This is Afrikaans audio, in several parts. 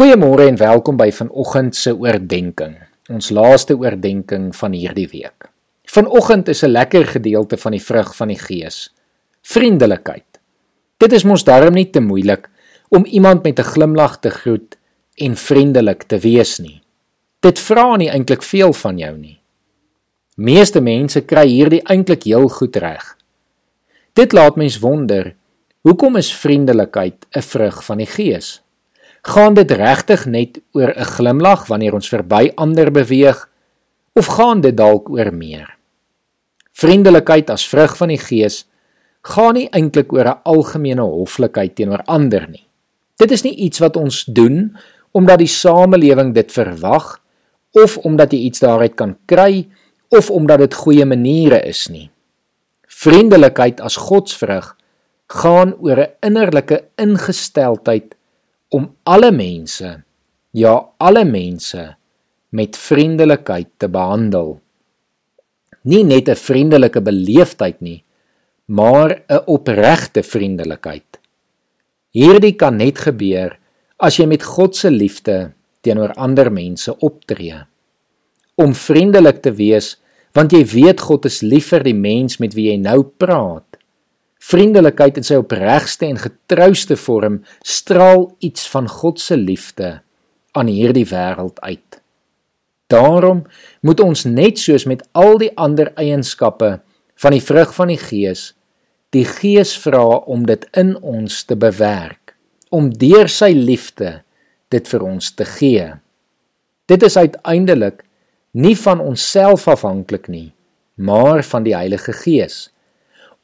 Goeiemôre en welkom by vanoggend se oordeenking. Ons laaste oordeenking van hierdie week. Vanoggend is 'n lekker gedeelte van die vrug van die Gees. Vriendelikheid. Dit is mos darm nie te moeilik om iemand met 'n glimlag te groet en vriendelik te wees nie. Dit vra nie eintlik veel van jou nie. Meeste mense kry hierdie eintlik heel goed reg. Dit laat mens wonder, hoekom is vriendelikheid 'n vrug van die Gees? Gaan dit regtig net oor 'n glimlag wanneer ons verby ander beweeg of gaan dit dalk oor meer? Vriendelikheid as vrug van die Gees gaan nie eintlik oor 'n algemene hoflikheid teenoor ander nie. Dit is nie iets wat ons doen omdat die samelewing dit verwag of omdat jy iets daaruit kan kry of omdat dit goeie maniere is nie. Vriendelikheid as godsvrug gaan oor 'n innerlike ingesteldheid om alle mense, ja alle mense met vriendelikheid te behandel. Nie net 'n vriendelike beleefdheid nie, maar 'n opregte vriendelikheid. Hierdie kan net gebeur as jy met God se liefde teenoor ander mense optree. Om vriendelik te wees, want jy weet God is lief vir die mens met wie jy nou praat. Vriendelikheid in sy opregste en getrouste vorm straal iets van God se liefde aan hierdie wêreld uit. Daarom moet ons net soos met al die ander eienskappe van die vrug van die Gees, die Gees vra om dit in ons te bewerk, om deur sy liefde dit vir ons te gee. Dit is uiteindelik nie van onsself afhanklik nie, maar van die Heilige Gees.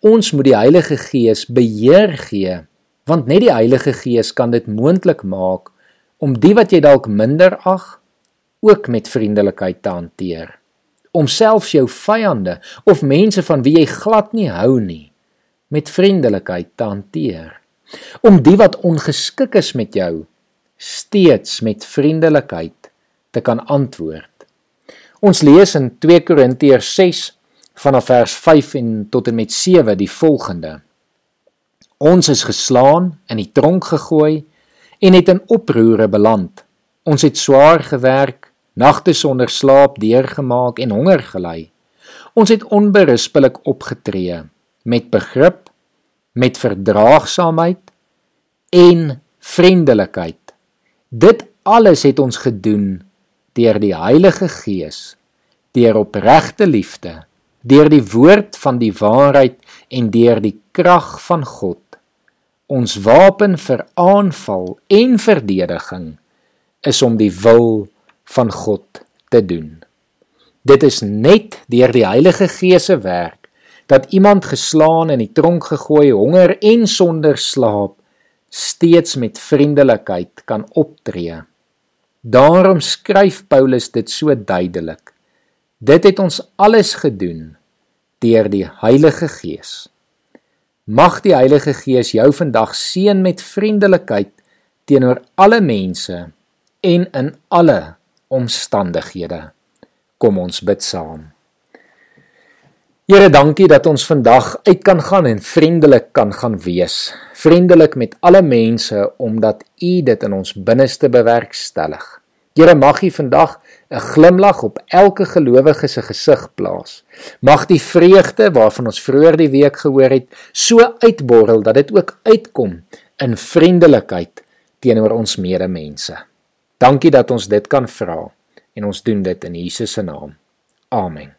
Ons moet die Heilige Gees beheer gee, want net die Heilige Gees kan dit moontlik maak om die wat jy dalk minder ag ook met vriendelikheid te hanteer. Om selfs jou vyande of mense van wie jy glad nie hou nie met vriendelikheid te hanteer. Om die wat ongeskik is met jou steeds met vriendelikheid te kan antwoord. Ons lees in 2 Korintiërs vanaf vers 5 en tot en met 7 die volgende. Ons is geslaan in die tronk gegooi en het in oproere beland. Ons het swaar gewerk, nagte sonder slaap deurgemaak en honger gely. Ons het onberispelik opgetree met begrip, met verdraagsaamheid en vriendelikheid. Dit alles het ons gedoen deur die Heilige Gees, deur opregte liefde deur die woord van die waarheid en deur die krag van God. Ons wapen vir aanval en verdediging is om die wil van God te doen. Dit is net deur die Heilige Gees se werk dat iemand geslaan in die tronk gegooi, honger en sonder slaap steeds met vriendelikheid kan optree. Daarom skryf Paulus dit so duidelik. Dit het ons alles gedoen deur die Heilige Gees. Mag die Heilige Gees jou vandag seën met vriendelikheid teenoor alle mense en in alle omstandighede. Kom ons bid saam. Here, dankie dat ons vandag uit kan gaan en vriendelik kan gaan wees. Vriendelik met alle mense omdat U dit in ons binneste bewerkstellig. Here mag U vandag 'n glimlag op elke gelowige se gesig plaas. Mag die vreugde waarvan ons vroeër die week gehoor het, so uitborrel dat dit ook uitkom in vriendelikheid teenoor ons medemense. Dankie dat ons dit kan vra en ons doen dit in Jesus se naam. Amen.